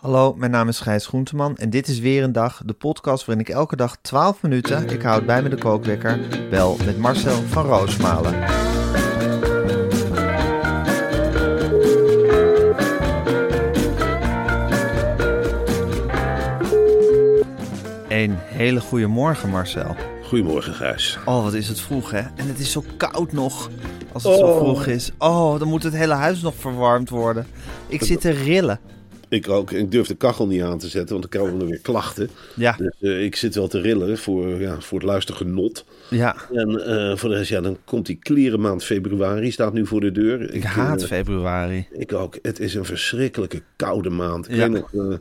Hallo, mijn naam is Gijs Groenteman en dit is weer een dag, de podcast waarin ik elke dag 12 minuten, ik houd bij me de kookwekker, bel met Marcel van Roosmalen. Een hele goede morgen Marcel. Goedemorgen, Gijs. Oh, wat is het vroeg hè? En het is zo koud nog. Als het zo vroeg is. Oh, dan moet het hele huis nog verwarmd worden. Ik zit te rillen. Ik ook. Ik durf de kachel niet aan te zetten, want dan komen er weer klachten. Ja, Dus eh, ik zit wel te rillen voor, ja, voor het luistergenot. ja. En eh, voor de rest, ja, dan komt die klerenmaand februari, staat nu voor de deur. Ik haat eh, februari. Ik ook. Het is een verschrikkelijke koude maand. Ik Ja. weet nog,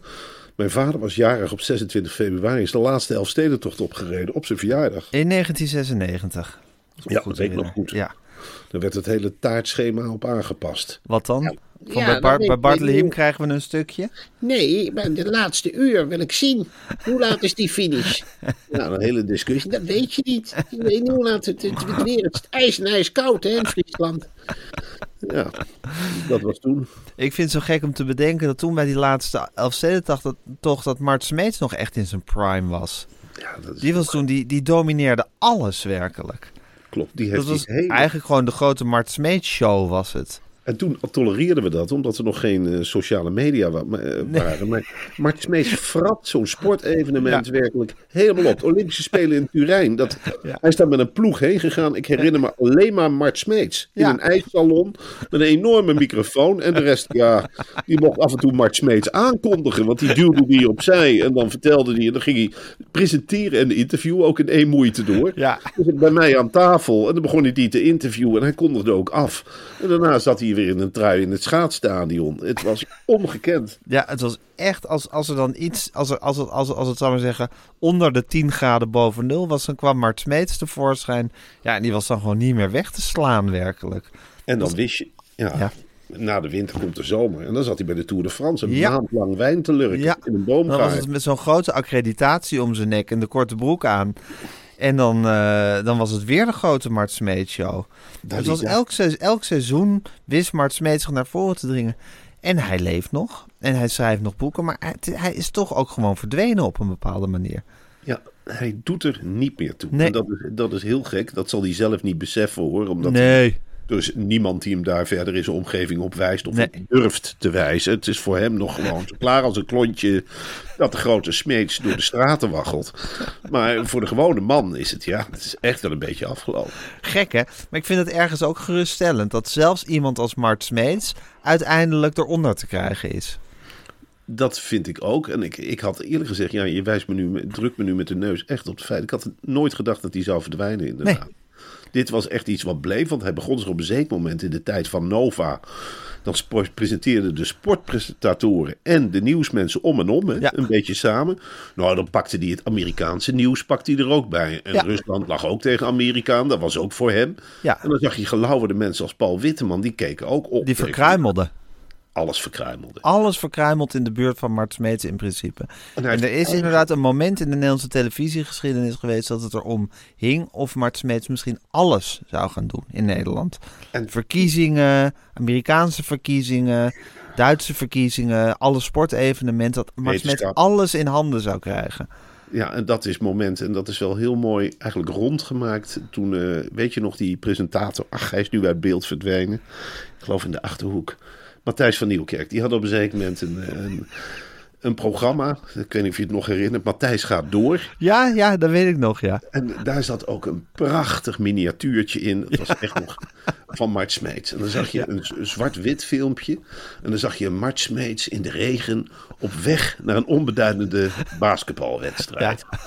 mijn vader was jarig op 26 februari. Is de laatste Elfstedentocht opgereden op zijn verjaardag. In 1996. Ja, dat weet ik nog goed. Ja. Daar werd het hele taartschema op aangepast. Wat dan? Van Ja, bij, Bar- bij ik niet. krijgen we een stukje. Nee, maar de laatste uur wil ik zien. Hoe laat is die finish? Nou, een hele discussie. Dat weet je niet. Je weet niet hoe laat het, het, het weer is. Het ijs en ijs koud hè, in Friesland. Ja, dat was toen. Ik vind het zo gek om te bedenken dat toen bij die laatste Elfstedentocht dat, toch dat Mart Smeets nog echt in zijn prime was. Ja, dat is, Die was toen, die, die domineerde alles werkelijk. klopt. Die heeft Dat was die hele... eigenlijk gewoon de grote Mart Smeets show was het. En toen tolereerden we dat, omdat er nog geen eh, sociale media wa- eh, waren. Maar Mart Smeets frat zo'n sportevenement werkelijk helemaal op. Olympische Spelen in Turijn. Dat, Hij is daar met een ploeg heen gegaan. Ik herinner me alleen maar Mart Smeets. In Ja. een ijssalon met een enorme microfoon. En de rest, ja, die mocht af en toe Mart Smeets aankondigen. Want die duwde die opzij. En dan vertelde hij, en dan ging hij presenteren en de interview ook in één moeite door. Ja. Dus bij mij aan tafel. En dan begon hij die te interviewen. En hij kondigde ook af. En daarna zat hij weer in een trui in het schaatsstadion. Het was ongekend. Ja, het was echt als, als er dan iets, als, er, als, het, als, als het zou maar zeggen, onder de 10 graden boven nul was, dan kwam Mart Smeets tevoorschijn. Ja, en die was dan gewoon niet meer weg te slaan, werkelijk. En dan wist je... Ja, Ja. Na de winter komt de zomer. En dan zat hij bij de Tour de France. Een Ja. maand lang wijn te lurken. Ja. In een Dan was boomgaard. het met zo'n grote accreditatie om zijn nek en de korte broek aan. En dan, eh, dan was het weer de grote Mart Smeets show. het was ja. elk, se- elk seizoen wist Mart Smeets zich naar voren te dringen. En hij leeft nog. En hij schrijft nog boeken. Maar hij, hij is toch ook gewoon verdwenen op een bepaalde manier. Ja, hij doet er niet meer toe. Nee. En dat is, dat is heel gek. Dat zal hij zelf niet beseffen hoor. Omdat nee. Er is niemand die hem daar verder in zijn omgeving op wijst. Of Nee. durft te wijzen. Het is voor hem nog gewoon zo klaar als een klontje. Dat de grote smeets door de straten waggelt. Maar voor de gewone man is het ja. Het is echt wel een beetje afgelopen. Gek hè? Maar ik vind het ergens ook geruststellend dat zelfs iemand als Mart Smeets uiteindelijk eronder te krijgen is. Dat vind ik ook. En ik, ik had eerlijk gezegd, ja, je wijst me nu, drukt me nu met de neus echt op het feit. Ik had nooit gedacht dat hij zou verdwijnen, inderdaad. Dit was echt iets wat bleef, want hij begon zich op een zeker moment in de tijd van Nova. Dan presenteerden de sportpresentatoren en de nieuwsmensen om en om, hè, Ja. een beetje samen. Nou, dan pakte hij het Amerikaanse nieuws pakte hij er ook bij. En Ja. Rusland lag ook tegen Amerika aan, dat was ook voor hem. Ja. En dan zag je gelauwerde mensen als Paul Witteman, die keken ook op. Die tegen- verkruimelde. Alles verkruimelde. Alles verkruimeld in de buurt van Mart Smeets in principe. En er is inderdaad een moment in de Nederlandse televisiegeschiedenis geweest dat het erom hing of Mart Smeets misschien alles zou gaan doen in Nederland. En- verkiezingen, Amerikaanse verkiezingen, Duitse verkiezingen, alle sportevenementen, dat Mart Smeets Wetenschap. alles in handen zou krijgen. Ja, en dat is het moment. En dat is wel heel mooi eigenlijk rondgemaakt. Toen, eh, weet je nog, die presentator. Ach, hij is nu uit beeld verdwenen. Ik geloof in de achterhoek. Matthijs van Nieuwkerk. Die had op een zeker moment een, een, een programma. Ik weet niet of je het nog herinnert. Matthijs gaat door. Ja, ja, dat weet ik nog, ja. En daar zat ook een prachtig miniatuurtje in. Dat was echt nog van Mart Smeets. En dan zag je een zwart-wit filmpje. En dan zag je Mart Smeets in de regen op weg naar een onbeduidende basketbalwedstrijd. Een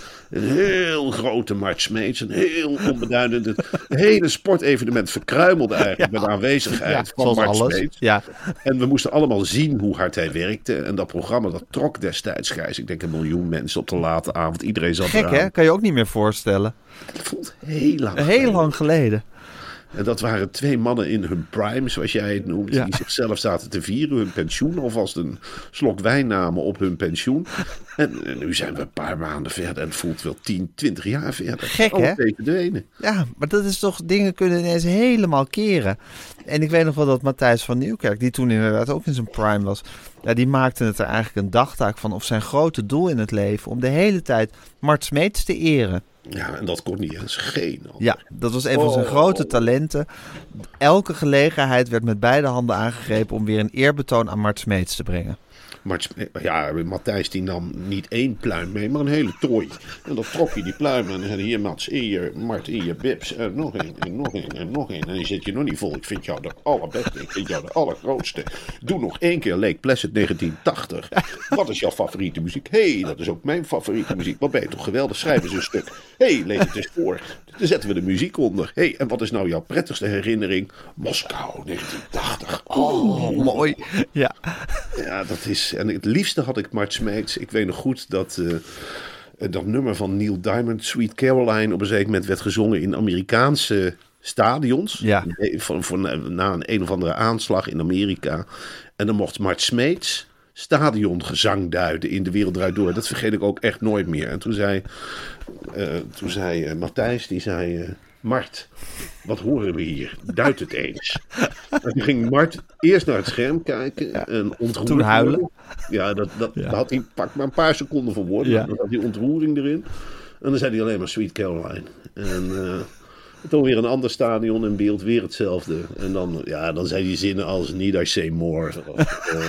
heel grote Mart Smeets, een heel onbeduidend. Het hele sportevenement verkruimelde eigenlijk met de aanwezigheid ja van zoals Mart alles. Smeets. Ja. En we moesten allemaal zien hoe hard hij werkte. En dat programma dat trok destijds, Gijs, ik denk een miljoen mensen op de late avond. Iedereen zat Gek, eraan. hè? Kan je ook niet meer voorstellen. Het voelt heel lang Heel geleden. lang geleden. En dat waren twee mannen in hun prime, zoals jij het noemt. Ja. Die zichzelf zaten te vieren, hun pensioen. Alvast een slok wijn namen op hun pensioen. En, en nu zijn we een paar maanden verder. En het voelt wel 10, 20 jaar verder. Gek, Alle hè? verdwenen. Ja, maar dat is toch, dingen kunnen ineens helemaal keren. En ik weet nog wel dat Matthijs van Nieuwkerk, die toen inderdaad ook in zijn prime was, ja, die maakte het er eigenlijk een dagtaak van, of zijn grote doel in het leven, om de hele tijd Mart Smeets te eren. Ja, en dat kon niet eens geen. Ja, dat was een van zijn Oh. grote talenten. Elke gelegenheid werd met beide handen aangegrepen om weer een eerbetoon aan Mart Smeets te brengen. Maar ja, Matthijs die nam niet één pluim mee, maar een hele tooi. En dan trok je die pluim en dan zei hier Mats, in je, Mart, in je bibs. En nog één, en nog één, en nog één. En die zit je nog niet vol. Ik vind jou de allerbeste, ik vind jou de allergrootste. Doe nog één keer Lake Placid 1980. Wat is jouw favoriete muziek? Hé, hey, dat is ook mijn favoriete muziek. Wat ben je toch geweldig, schrijf eens een stuk. Hé, hey, lees het eens voor. Dan zetten we de muziek onder. Hé, hey, en wat is nou jouw prettigste herinnering? Moskou 1980. Oh, mooi. Ja, Ja, dat is. En het liefste had ik Mart Smeets. Ik weet nog goed dat. eh, dat nummer van Neil Diamond, Sweet Caroline, op een zeker moment werd gezongen in Amerikaanse stadions. Ja. Van, van, na een een of andere aanslag in Amerika. En dan mocht Mart Smeets stadiongezang duiden in De Wereld Draait Door. Dat vergeet ik ook echt nooit meer. En toen zei, eh, toen zei eh, Matthijs, die zei... eh, Mart, wat horen we hier? Duid het eens. En toen ging Mart eerst naar het scherm kijken en ontroerd Toen huilen. Ja, dat, dat, Ja. had hij pak maar een paar seconden voor woorden. Ja. Dan had hij ontroering erin. En dan zei hij alleen maar Sweet Caroline. En eh, toen weer een ander stadion in beeld, weer hetzelfde. En dan, ja, dan zei hij zinnen als Need I Say More. Eh,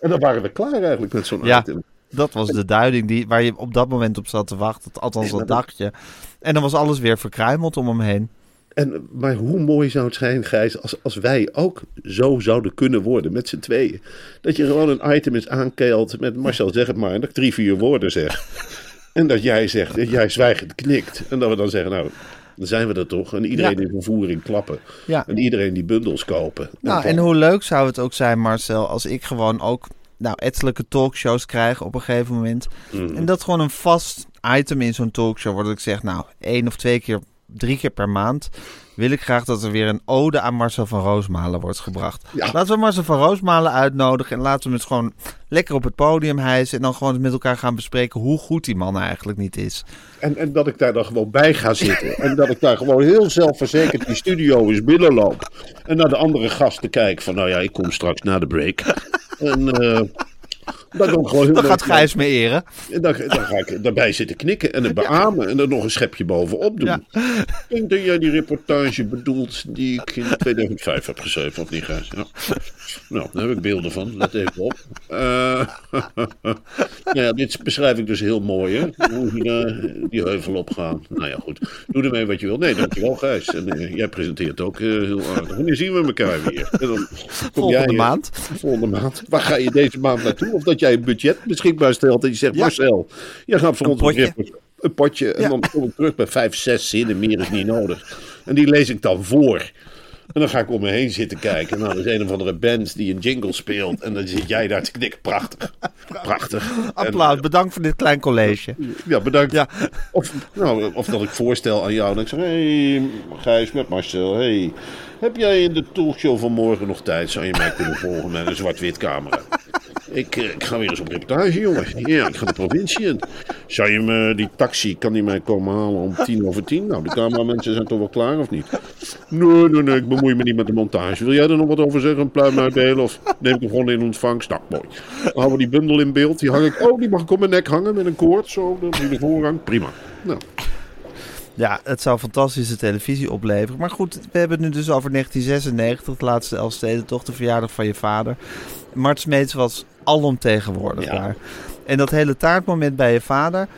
en dan waren we klaar eigenlijk met zo'n Ja. item. dat was de duiding die, waar je op dat moment op zat te wachten. Althans, dat- dacht je. En dan was alles weer verkruimeld om hem heen. En, maar hoe mooi zou het zijn, Gijs, als, als wij ook zo zouden kunnen worden met z'n tweeën. Dat je gewoon een item is aankeelt met Marcel, zeg het maar, en dat ik drie, vier woorden zeg. En dat jij zegt, dat jij zwijgend knikt. En dat we dan zeggen, nou, dan zijn we er toch. En iedereen Ja. in vervoering klappen. Ja. En iedereen die bundels kopen. Nou, en hoe leuk zou het ook zijn, Marcel, als ik gewoon ook nou, ettelijke talkshows krijg op een gegeven moment. Mhm. En dat gewoon een vast item in zo'n talkshow wordt. Dat ik zeg, nou, één of twee keer, drie keer per maand wil ik graag dat er weer een ode aan Marcel van Roosmalen wordt gebracht. Ja. Laten we Marcel van Roosmalen uitnodigen en laten we hem eens gewoon lekker op het podium hijsen. En dan gewoon met elkaar gaan bespreken hoe goed die man eigenlijk niet is. En, en dat ik daar dan gewoon bij ga zitten. En dat ik daar gewoon heel zelfverzekerd die studio eens binnenloop. En naar de andere gasten kijk van, nou ja, ik kom straks na de break. En eh dan gaat Gijs me eren. En dan, dan ga ik daarbij zitten knikken en het beamen. En er nog een schepje bovenop doen. Ja. Ik denk dat jij die reportage bedoelt die ik in 2005 heb geschreven, of niet, Gijs? Ja. Nou, daar heb ik beelden van. Let even op. Nou ja, dit beschrijf ik dus heel mooi, hè? Hoe die, eh, die heuvel opgaan. Nou ja, goed. Doe ermee wat je wil. Nee, dankjewel, Gijs. En eh, jij presenteert ook heel aardig. Wanneer zien we elkaar weer? En dan Volgende jij, maand. Volgende maand. Waar ga je deze maand naartoe? Of dat jij een budget beschikbaar stelt en je zegt, Ja. Marcel, jij gaat voor Een ons potje. een potje. En dan kom ik terug bij vijf, zes zinnen, meer is niet nodig. En die lees ik dan voor. En dan ga ik om me heen zitten kijken. Nou, er is een of andere band die een jingle speelt. En dan zit jij daar te knikken. Prachtig. Prachtig. Applaus, En, bedankt voor dit klein college. ja, bedankt. Ja. Of, nou, of dat ik voorstel aan jou. Dat ik zeg, hé, hey, Gijs met Marcel. Hey, heb jij in de talkshow van morgen nog tijd? Zou je mij kunnen volgen met een zwart-wit camera? Ik, eh, ik ga weer eens op reportage, jongen. Ja, ik ga de provincie in. Zou je me, die taxi, kan die mij komen halen om tien over tien? Nou, de cameramensen zijn toch wel klaar, of niet? Nee, nee, nee, ik bemoei me niet met de montage. Wil jij er nog wat over zeggen? Pluim uitdelen? Of neem ik hem gewoon in ontvangst? Nou, mooi. Dan houden we die bundel in beeld. Die hang ik, oh, die mag ik op mijn nek hangen met een koord. Zo, dan je de voorrang. Prima. Nou, Ja, het zou fantastische televisie opleveren. Maar goed, we hebben het nu dus over 1996, de laatste Elfstedentocht, de verjaardag van je vader. Mart Smeets was alomtegenwoordig Ja. daar. En dat hele taartmoment bij je vader...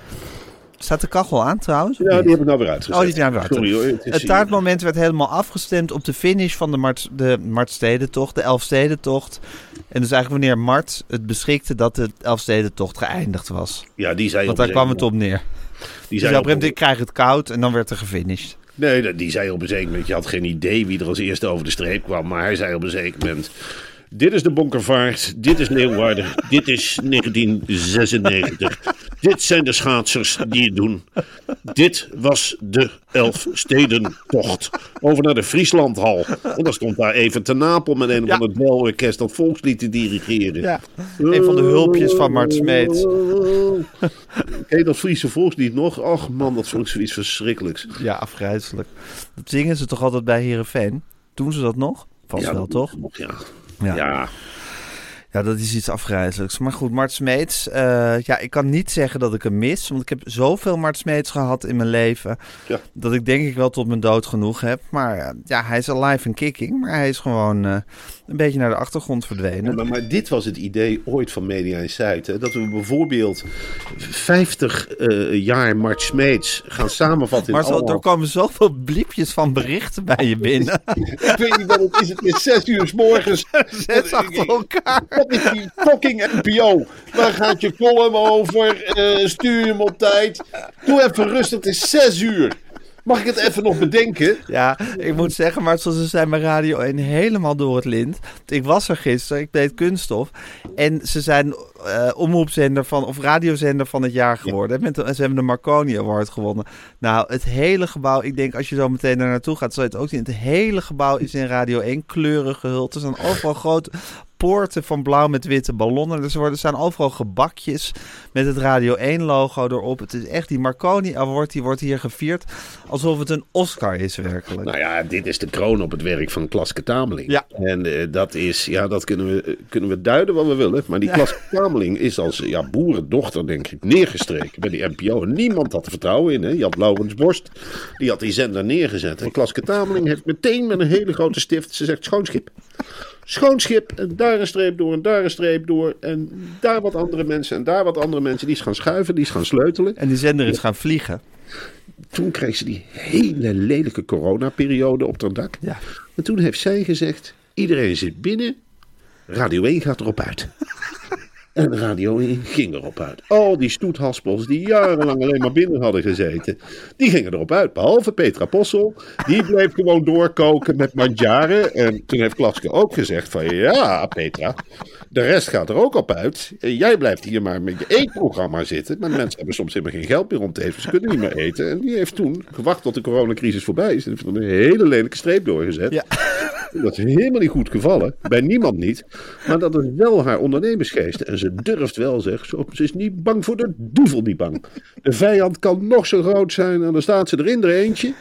Staat de kachel aan trouwens? Ja, die heb ik nou weer uitgezet. Oh, die is nou weer uit. Sorry hoor. Het, taartmoment werd helemaal afgestemd op de finish van de, Mart, de Martstedentocht, de Elfstedentocht. En dus eigenlijk wanneer Mart het beschikte dat de Elfstedentocht geëindigd was. Ja, die zei Want daar kwam het op neer. Die Dus zei op ik krijg het koud en dan werd er gefinished. Nee, die zei op een zeker moment, je had geen idee wie er als eerste over de streep kwam. Maar hij zei op een zeker moment, dit is de Bonkervaart, dit is Leeuwarden, dit is 1996. Dit zijn de schaatsers die het doen. Dit was de Elfstedentocht. Over naar de Frieslandhal. En dan stond daar even te Napel met een Ja. van het belorkest dat volkslied te dirigeren. Ja, een van de hulpjes van Mart Smeets. Ken dat Friese volkslied nog? Och man, dat vond ik zoiets verschrikkelijks. Ja, afgrijzelijk. Dat zingen ze toch altijd bij Heerenveen? Doen ze dat nog? Vast Ja, wel, toch? Ja. Ja. Ja, dat is iets afgrijzelijks. Maar goed, Mart Smeets. eh, ja, ik kan niet zeggen dat ik hem mis. Want ik heb zoveel Mart Smeets gehad in mijn leven. Ja. Dat ik denk ik wel tot mijn dood genoeg heb. Maar eh, ja, hij is alive en kicking. Maar hij is gewoon eh, een beetje naar de achtergrond verdwenen. Maar, maar dit was het idee ooit van Media Insight. Hè? Dat we bijvoorbeeld 50 eh, jaar Mart Smeets gaan samenvatten in Maar zo, allemaal... er komen zoveel bliepjes van berichten bij je binnen. Ik weet niet wat het is. Het is zes uur s morgens. Zes achter elkaar. Wat is die fucking NPO? Waar gaat je column over? Eh, stuur je hem op tijd? Doe even rustig. Het is zes uur. Mag ik het even nog bedenken? Ja, ik moet zeggen, maar zoals ze zijn bij Radio 1 helemaal door het lint. Ik was er gisteren, ik deed kunststof. En ze zijn eh, omroepzender van, of radiozender van het jaar geworden. Met, ze hebben de Marconi Award gewonnen. Nou, het hele gebouw, ik denk als je zo meteen daar naartoe gaat, zal je het ook zien. Het hele gebouw is in Radio 1 kleuren gehuld. Er zijn overal grote poorten van blauw met witte ballonnen. Dus er staan overal gebakjes met het Radio 1 logo erop. Het is echt, die Marconi Award, die wordt hier gevierd alsof het een Oscar is werkelijk. Nou ja, dit is de kroon op het werk van Klaske Tameling. Ja. En eh, dat is, ja, dat kunnen we, eh, kunnen we duiden wat we willen. Maar die Ja. Klaske Tameling is als ja, boerendochter, denk ik, neergestreken bij die NPO. En niemand had er vertrouwen in. Hè. Je had Laurens Borst, die had die zender neergezet. En Klaske Tameling heeft meteen met een hele grote stift, ze zegt schoonschip. Schoonschip, en daar een streep door, en daar een streep door. En daar wat andere mensen, en daar wat andere mensen. Die is gaan schuiven, die is gaan sleutelen. En die zender is gaan vliegen. Toen kreeg ze die hele lelijke coronaperiode op haar dak. Ja. En toen heeft zij gezegd: iedereen zit binnen, Radio 1 gaat erop uit. En Radio 1 ging erop uit. Al die stoethaspels die jarenlang alleen maar binnen hadden gezeten, die gingen erop uit. Behalve Petra Possel, die bleef gewoon doorkoken met mandjaren. En toen heeft Klaske ook gezegd van ja, Petra, de rest gaat er ook op uit. Jij blijft hier maar met je eetprogramma zitten. Maar mensen hebben soms helemaal geen geld meer om te eten. Ze kunnen niet meer eten. En die heeft toen gewacht tot de coronacrisis voorbij is. En heeft er een hele lelijke streep doorgezet. Ja. Dat is helemaal niet goed gevallen. Bij niemand niet. Maar dat is wel haar ondernemersgeest. En ze durft wel, zeg. Ze is niet bang voor de duivel niet bang. De vijand kan nog zo groot zijn. En dan staat ze erin, er eentje.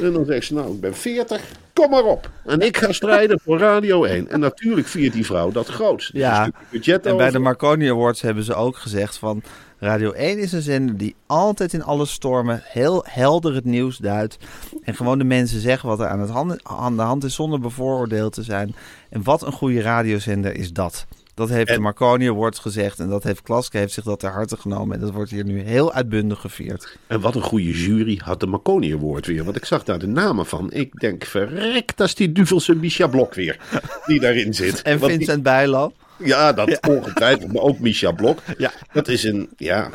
En dan zegt ze, nou, ik ben 40. Kom maar op. En ik ga strijden voor Radio 1. En natuurlijk viert die vrouw dat groot. Ja, budget en bij de. Marconi Awards hebben ze ook gezegd van... Radio 1 is een zender die altijd in alle stormen heel helder het nieuws duidt. En gewoon de mensen zeggen wat er aan, het hand, aan de hand is zonder bevooroordeeld te zijn. En wat een goede radiozender is dat. Dat heeft En- de Marconi Awards gezegd en dat heeft Klaske heeft zich dat ter harte genomen. En dat wordt hier nu heel uitbundig gevierd. En wat een goede jury had de Marconi Award weer. Want ik zag daar de namen van. Ik denk, verrek, dat is die duvelse Misha Blok weer. Die daarin zit. En Want die- Vincent Bijlo. Ja, dat ongetwijfeld. Maar ook Misha Blok. Ja. Dat is een, ja,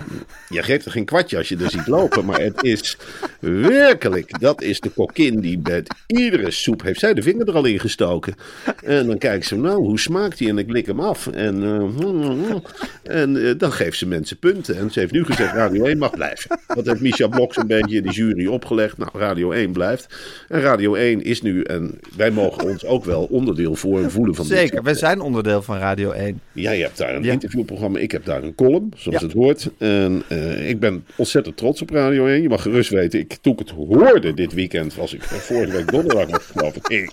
je geeft er geen kwartje als je er ziet lopen. Maar het is werkelijk, dat is de kokkin die met iedere soep heeft zij de vinger er al in gestoken. En dan kijkt ze, nou, hoe smaakt die? En ik lik hem af. En, eh, en eh, dan geeft ze mensen punten. En ze heeft nu gezegd, Radio 1 mag blijven. Dat heeft Misha Blok zo'n beetje in de jury opgelegd. Nou, Radio 1 blijft. En Radio 1 is nu, en wij mogen ons ook wel onderdeel voor voelen van dit Zeker, wij zijn onderdeel van Radio Radio 1. Jij hebt daar een Ja. interviewprogramma, ik heb daar een column, zoals Ja. het hoort. En eh, ik ben ontzettend trots op Radio 1. Je mag gerust weten, ik, toen ik het hoorde dit weekend, was ik vorige week donderdag nog geloof ik. Ik,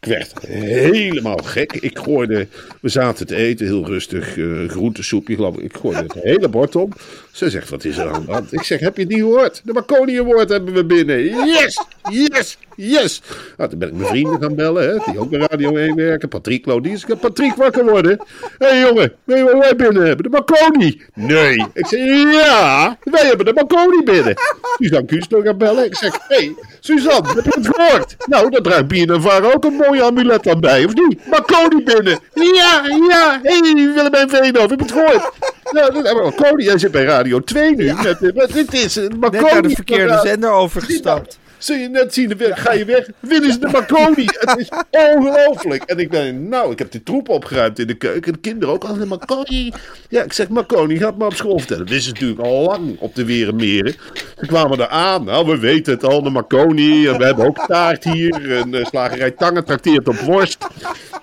werd helemaal gek. Ik gooide, we zaten te eten, heel rustig, eh groentesoepje geloof ik. Ik gooide het hele bord om. Ze zegt, wat is er aan de hand? Ik zeg, heb je het niet gehoord? De Marconi Award hebben we binnen. Yes, yes, yes. Nou, toen ben ik mijn vrienden gaan bellen, hè, die ook bij Radio 1 werken. Patrick Lodies. Patrick wakker worden. Hé hey, jongen, weet je wat wij binnen hebben? De Marconi. Nee. Ik zeg, ja, wij hebben de Marconi binnen. Suzanne Kuster gaan bellen. Ik zeg, hé, hey, Suzanne, heb je het gehoord? Nou, daar draagt Varen ook een mooie amulet aan bij, of niet? Marconi binnen. Ja, ja, hé, hey, Willemijn Veenhoff, heb je het gehoord? Nou, we Marconi. Jij zit bij Radio 2 nu. Met, eh, wat- dit is. Net naar de verkeerde zender overgestapt. Zul je net zien, dan ga je weg. Winnen ze de Marconi. Het is ongelooflijk. En ik ben, nou, ik heb de troep opgeruimd in de keuken. De kinderen ook al, Marconi. Ja, ik zeg, Marconi, gaat maar op school vertellen. Dat wisten ze natuurlijk al lang op de Werenmeren. Ze kwamen er aan. Nou, we weten het al, de Marconi. En we hebben ook taart hier. En de slagerij Tangen trakteert op worst.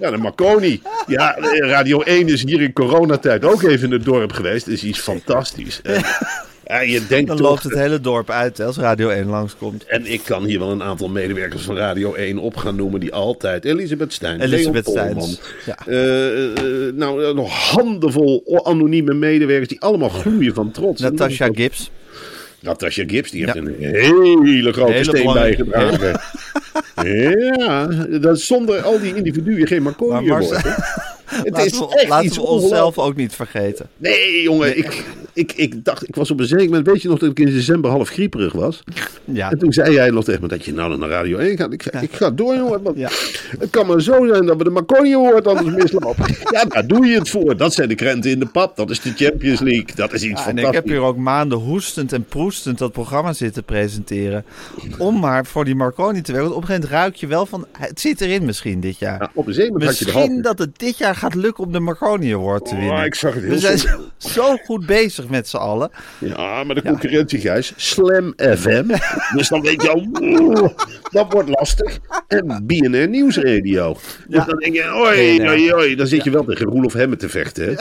Ja, de Marconi. Ja, Radio 1 is hier in coronatijd ook even in het dorp geweest. Dat is iets fantastisch. En, ja, je denkt Dan toch... loopt het hele dorp uit hè, als Radio 1 langskomt. En ik kan hier wel een aantal medewerkers van Radio 1 op gaan noemen die altijd. Elisabeth Stijn, Elisabeth Polman. ja. Eh, eh, nou, eh, nog handenvol anonieme medewerkers die allemaal gloeien van trots. Natasha Gibbs. Natasha Gibbs, die heeft Ja. een hele grote Hele steen bijgedragen. Ja, dat zonder al die individuen geen Marconi wordt. Het Laten is we, echt laten iets we onszelf ook niet vergeten. Nee, jongen, ik, ik, ik dacht, ik was op een zeker moment, weet je nog dat ik in december half grieperig was? Ja, En toen zei jij nog tegen me dat je nou naar Radio 1 gaat. Ik, ga- ik ga door, jongen. Want Ja. Het kan maar zo zijn dat we de Marconi Award anders mislopen. ja, daar doe je het voor. Dat zijn de krenten in de pap. Dat is de Champions League. Dat is iets Ja, en ik heb hier ook maanden hoestend en proestend dat programma zitten presenteren. Om maar voor die Marconi te werken. Want op een gegeven moment ruik je wel van, het zit erin misschien dit jaar. Ja, op een zeker moment had je de Misschien dat het dit jaar gaat lukken om de Marconi Award te Oh, winnen. ik zag het heel We zijn zo goed bezig met z'n allen. Ja, maar de concurrentie, Gijs. Slam FM. dus dan weet je al, dat wordt lastig. En BNR Nieuwsradio. Dus dan denk je, oi, oi, oi. Dan zit je wel tegen Roelof Hemmen te vechten. Hè?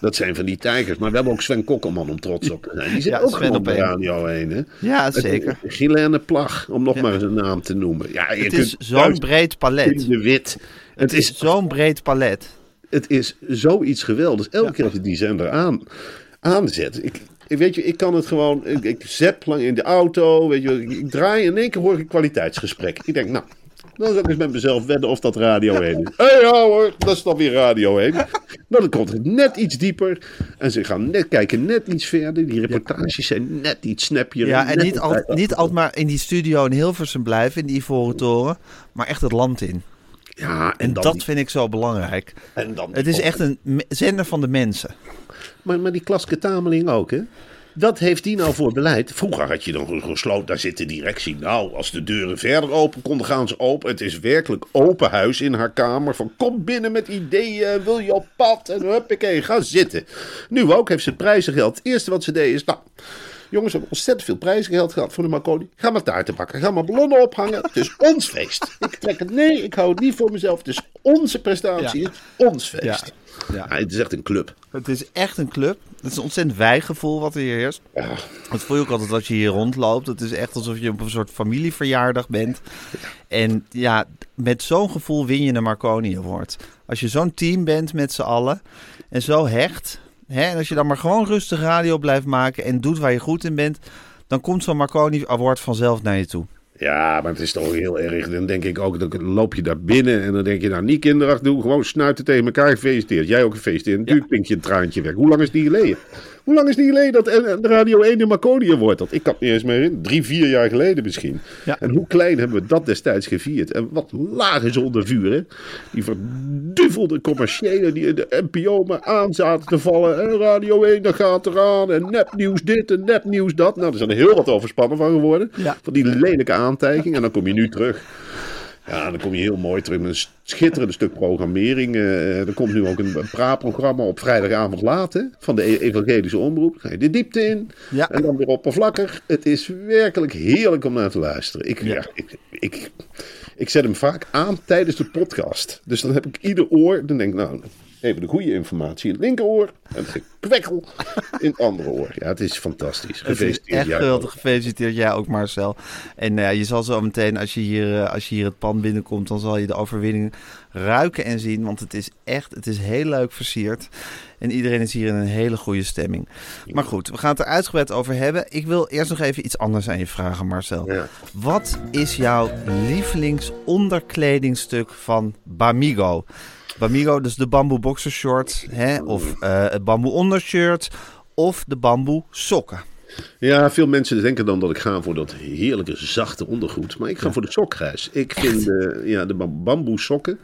Dat zijn van die tijgers. Maar we hebben ook Sven Kokkelman om trots op te zijn. Die zit ook Sven gewoon op één. Radio 1. Hè? Ja, zeker. Gilene Plag, om nog maar eens een naam te noemen. Ja, je Het is zo'n breed palet. de wit. Het is, Zo'n breed palet. het is zoiets geweldigs. Elke keer als je die zender aan, aanzet. Ik, weet je, ik kan het gewoon. Ik, ik zet lang in de auto. Weet je, ik, ik draai en in één keer hoor ik een kwaliteitsgesprek. Ik denk, nou. Dan zal ik eens met mezelf wedden of dat Radio 1 is. Hé hey, ja hoor, dat is dan weer Radio 1. Nou, dan komt het net iets dieper. En ze gaan net kijken, net iets verder. Die reportages zijn net iets snappier. Ja, en niet, al, niet altijd maar in die studio in Hilversum blijven, in die Ivoren Toren. Maar echt het land in. Ja, en, En dan dat vind ik zo belangrijk. en dan Het is echt een zender van de mensen. Maar, maar die Klaske Tameling ook, hè? Wat heeft die nou voor beleid? Vroeger had je dan gesloten, daar zit de directie. Nou, als de deuren verder open konden, gaan ze open. Het is werkelijk open huis in haar kamer. Van kom binnen met ideeën, wil je op pad? En huppakee, ga zitten. Nu ook heeft ze het prijzengeld. Het eerste wat ze deed is, nou... Jongens, we hebben ontzettend veel prijzengeld gehad voor de Marconi. Ga maar taarten bakken. Ga maar ballonnen ophangen. Het is ons feest. Ik trek het. Nee, ik hou het niet voor mezelf. Het is onze prestatie. Ja. Het is ons feest. Ja. Ja. Ja. het is echt een club. Het is echt een club. Het is een ontzettend wijgevoel wat er hier heerst. Dat voel je ook altijd als je hier rondloopt. Het is echt alsof je op een soort familieverjaardag bent. En ja, met zo'n gevoel win je een Marconi Award. Als je zo'n team bent met z'n allen en zo hecht. Hè, en als je dan maar gewoon rustig radio blijft maken en doet waar je goed in bent. Dan komt zo'n Marconi Award vanzelf naar je toe. Ja, maar het is toch heel erg. Dan denk ik ook, dan loop je daar binnen en dan denk je, nou niet kinderachtig doen, gewoon snuiten tegen elkaar gefeliciteerd. Jij ook gefeliciteerd. Natuurlijk pink je een traantje weg. Hoe lang is die geleden? Hoe lang is die geleden dat de Radio 1 de Marconi wordt? Dat ik kan het niet eens meer herinneren. Drie, vier jaar geleden misschien. Ja. En hoe klein hebben we dat destijds gevierd? En wat laag is onder vuur, hè? Die verduvelde commerciële die in de NPO maar aan zaten te vallen. En Radio 1, dat gaat eraan. En nepnieuws dit en nepnieuws dat. Nou, er zijn er heel wat overspannen van geworden. Ja. Van die lelijke aantijging. En dan kom je nu terug. Ja, dan kom je heel mooi terug met een schitterend stuk programmering. Eh, er komt nu ook een, praatprogramma op vrijdagavond laat hè, van de E- Evangelische Omroep. Dan ga je de diepte in Ja. en dan weer oppervlakkig. Het is werkelijk heerlijk om naar te luisteren. Ik, ja. ik, ik, ik zet hem vaak aan tijdens de podcast. Dus dan heb ik ieder oor. Dan denk ik, nou, Even de goede informatie in het linkeroor. En het gekwekkel in het andere oor. Ja, het is fantastisch. Het is Gefeliciteerd. echt geweldig. Gefeliciteerd jij ook, Marcel. En eh, je zal zo meteen, als je, hier, eh, als je hier het pand binnenkomt, dan zal je de overwinning ruiken en zien. Want het is echt, het is heel leuk versierd. En iedereen is hier in een hele goede stemming. Maar goed, we gaan het er uitgebreid over hebben. Ik wil eerst nog even iets anders aan je vragen, Marcel. Ja. Wat is jouw lievelingsonderkledingstuk van Bamigo? Bamigo, dus de bamboe boxershort, hè? of eh, het bamboe ondershirt, of de bamboe sokken. Ja, veel mensen denken dan dat ik ga voor dat heerlijke zachte ondergoed. Maar ik ga voor de sokgrijs. Ik vind de, ja, de bam- bamboe sokken,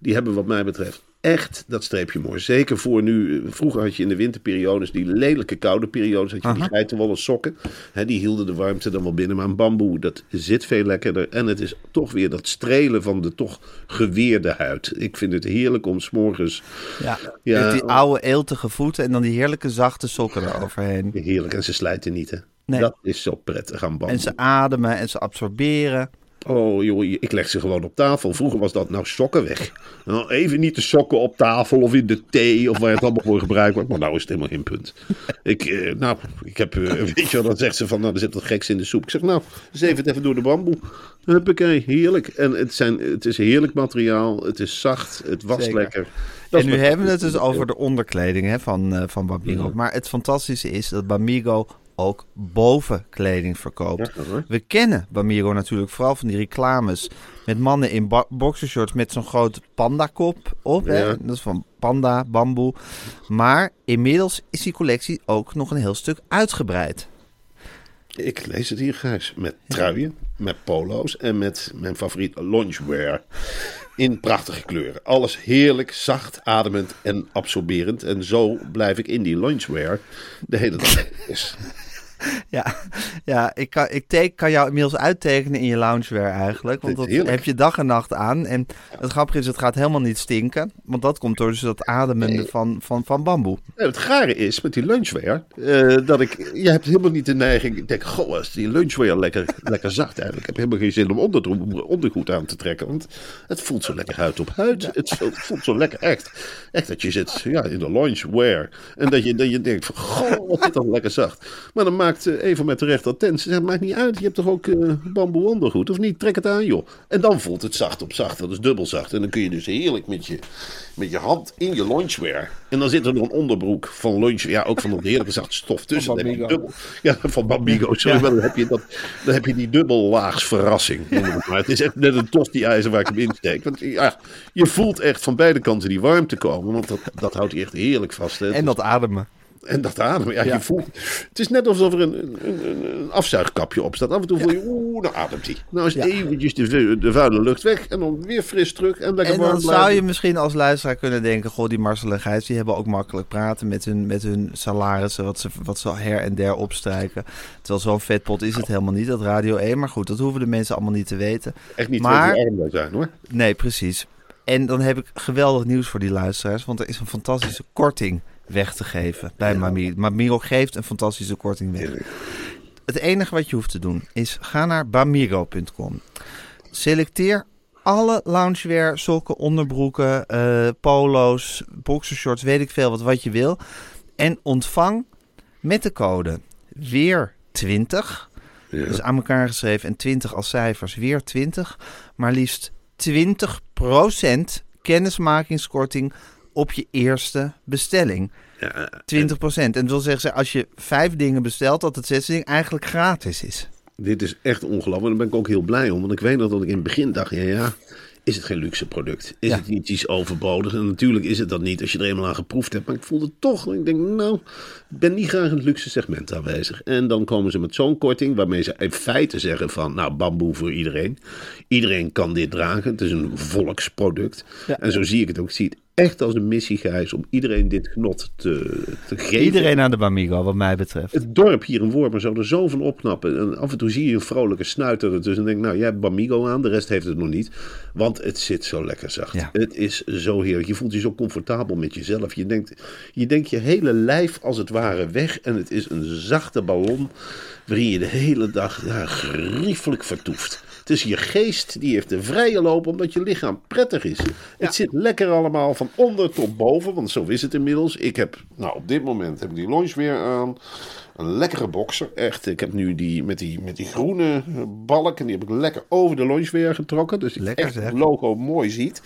die hebben wat mij betreft echt dat streepje mooi. Zeker voor nu, vroeger had je in de winterperiodes, die lelijke koude periodes, had je die geitenwolle sokken. Hè, die hielden de warmte dan wel binnen. Maar een bamboe, dat zit veel lekkerder. En het is toch weer dat strelen van de toch geweerde huid. Ik vind het heerlijk om s'morgens... Ja, Ja, met die oude eeltige voeten en dan die heerlijke zachte sokken eroverheen. Heerlijk. En ze slijten niet, hè. Nee. Dat is zo prettig aan bamboe. En ze ademen en ze absorberen. Oh joh, ik leg ze gewoon op tafel. Vroeger was dat nou sokken weg. Nou, even niet de sokken op tafel of in de thee of waar het allemaal voor gebruikt wordt. Maar nou is het helemaal geen punt. Ik, eh, nou, ik heb, eh, weet je wel, dan zegt ze van, nou, er zit wat geks in de soep. Ik zeg, nou, zeef het even door de bamboe. Huppakee, heerlijk. En het, zijn, het is heerlijk materiaal. Het is zacht, het was Zeker. lekker. Dat En nu hebben we het dus over de onderkleding hè, van, eh, van Bamigo. Maar het fantastische is dat Bamigo ook bovenkleding verkoopt. Ja, hoor. We kennen Bamigo natuurlijk vooral van die reclames met mannen in boxershorts met zo'n grote pandakop op. Hè? Ja. Dat is van panda, bamboe. Maar inmiddels is die collectie ook nog een heel stuk uitgebreid. Ik lees het hier, Gijs. Met truien, met polo's en met mijn favoriet loungewear. In prachtige kleuren. Alles heerlijk, zacht, ademend en absorberend. En zo blijf ik in die loungewear de hele dag. Ja, ja ik, kan, ik teken, kan jou inmiddels uittekenen in je loungewear eigenlijk. Want dat heb je dag en nacht aan. En het grappige is, het gaat helemaal niet stinken. Want dat komt door dus dat ademende van, van, van bamboe. Ja, het gare is met die lunchwear, eh, dat ik, je hebt helemaal niet de neiging, ik denk, goh, is die lunchwear lekker, lekker zacht eigenlijk. Ik heb helemaal geen zin om onder, ondergoed aan te trekken, want het voelt zo lekker huid op huid. Het, voelt- het voelt zo lekker echt. Echt dat je zit ja, in de lunchwear en dat je, dat je denkt van, goh, wat is dat lekker zacht. Maar dan maakt eh, Eva met terecht attent, ze zegt, maakt niet uit, je hebt toch ook eh, bamboe ondergoed, of niet? Trek het aan joh. En dan voelt het zacht op zacht, dat is dubbel zacht. En dan kun je dus heerlijk met je, met je hand in je lunchwear. En dan zit er nog een onderbroek van lunch, ja, ook van dat heerlijke zacht stof tussen. Heb je dubbel, ja, van Bambigo, sorry, maar dan heb je, dat, dan heb je die dubbellaags verrassing. het maar. Het is echt net een tosti-ijzer waar ik hem insteek. Want ja, je voelt echt van beide kanten die warmte komen, want dat, dat houdt hij echt heerlijk vast. Hè. En dat ademen. En dat ademen, ja, je voelt... Het is net alsof er een, een, een, afzuigkapje op staat. Af en toe voel je, oeh, nou ademt hij. Nou is eventjes de, de vuile lucht weg en dan weer fris terug en lekker En warm dan blijven. zou je misschien als luisteraar kunnen denken... Goh, die Marcel en Gijs, die hebben ook makkelijk praten met hun, met hun salarissen... Wat ze, wat ze her en der opstrijken. Terwijl zo'n vetpot is het helemaal niet, dat Radio 1. Maar goed, dat hoeven de mensen allemaal niet te weten. Echt niet maar, arm zijn, hoor. Nee, precies. En dan heb ik geweldig nieuws voor die luisteraars. Want er is een fantastische korting weg te geven bij Mami. Mamiro geeft een fantastische korting weg. Het enige wat je hoeft te doen is ga naar bamiro.com. Selecteer alle loungewear, sokken, onderbroeken, eh, polo's, boxershorts, weet ik veel wat, wat je wil. En ontvang met de code weer 20. Dus aan elkaar geschreven en 20 als cijfers, weer 20. Maar liefst 20% kennismakingskorting op je eerste bestelling. 20%. En dat wil zeggen, als je vijf dingen bestelt, dat het zesde ding eigenlijk gratis is. Dit is echt ongelooflijk. En daar ben ik ook heel blij om. Want ik weet nog dat ik in het begin dacht, ja, ja, is het geen luxe product? Is Ja. het niet iets overbodig? En natuurlijk is het dat niet als je er eenmaal aan geproefd hebt. Maar ik voelde het toch. Ik denk, nou, ik ben niet graag in het luxe segment aanwezig. En dan komen ze met zo'n korting waarmee ze in feite zeggen van, nou, bamboe voor iedereen. Iedereen kan dit dragen. Het is een volksproduct. En zo zie ik het ook. Ik zie het echt als een missie, Gijs, om iedereen dit genot te, te geven. Iedereen aan de Bamigo, wat mij betreft. Het dorp hier in Wormer zou er zo van opknappen. En af en toe zie je een vrolijke snuiter ertussen. En denk, nou, jij hebt Bamigo aan, de rest heeft het nog niet. Want het zit zo lekker zacht. Ja. Het is zo heerlijk. Je voelt je zo comfortabel met jezelf. Je denkt, je denkt je hele lijf als het ware weg. En het is een zachte ballon waarin je de hele dag ja, geriefelijk vertoeft. Het is je geest die heeft de vrije loop omdat je lichaam prettig is. Het zit lekker allemaal van onder tot boven, want zo is het inmiddels. Ik heb, nou op dit moment heb ik die weer aan. Een lekkere boxer, echt. Ik heb nu die met die, met die groene balk en die heb ik lekker over de weer getrokken. Dus ik Lekker, echt het logo mooi ziet.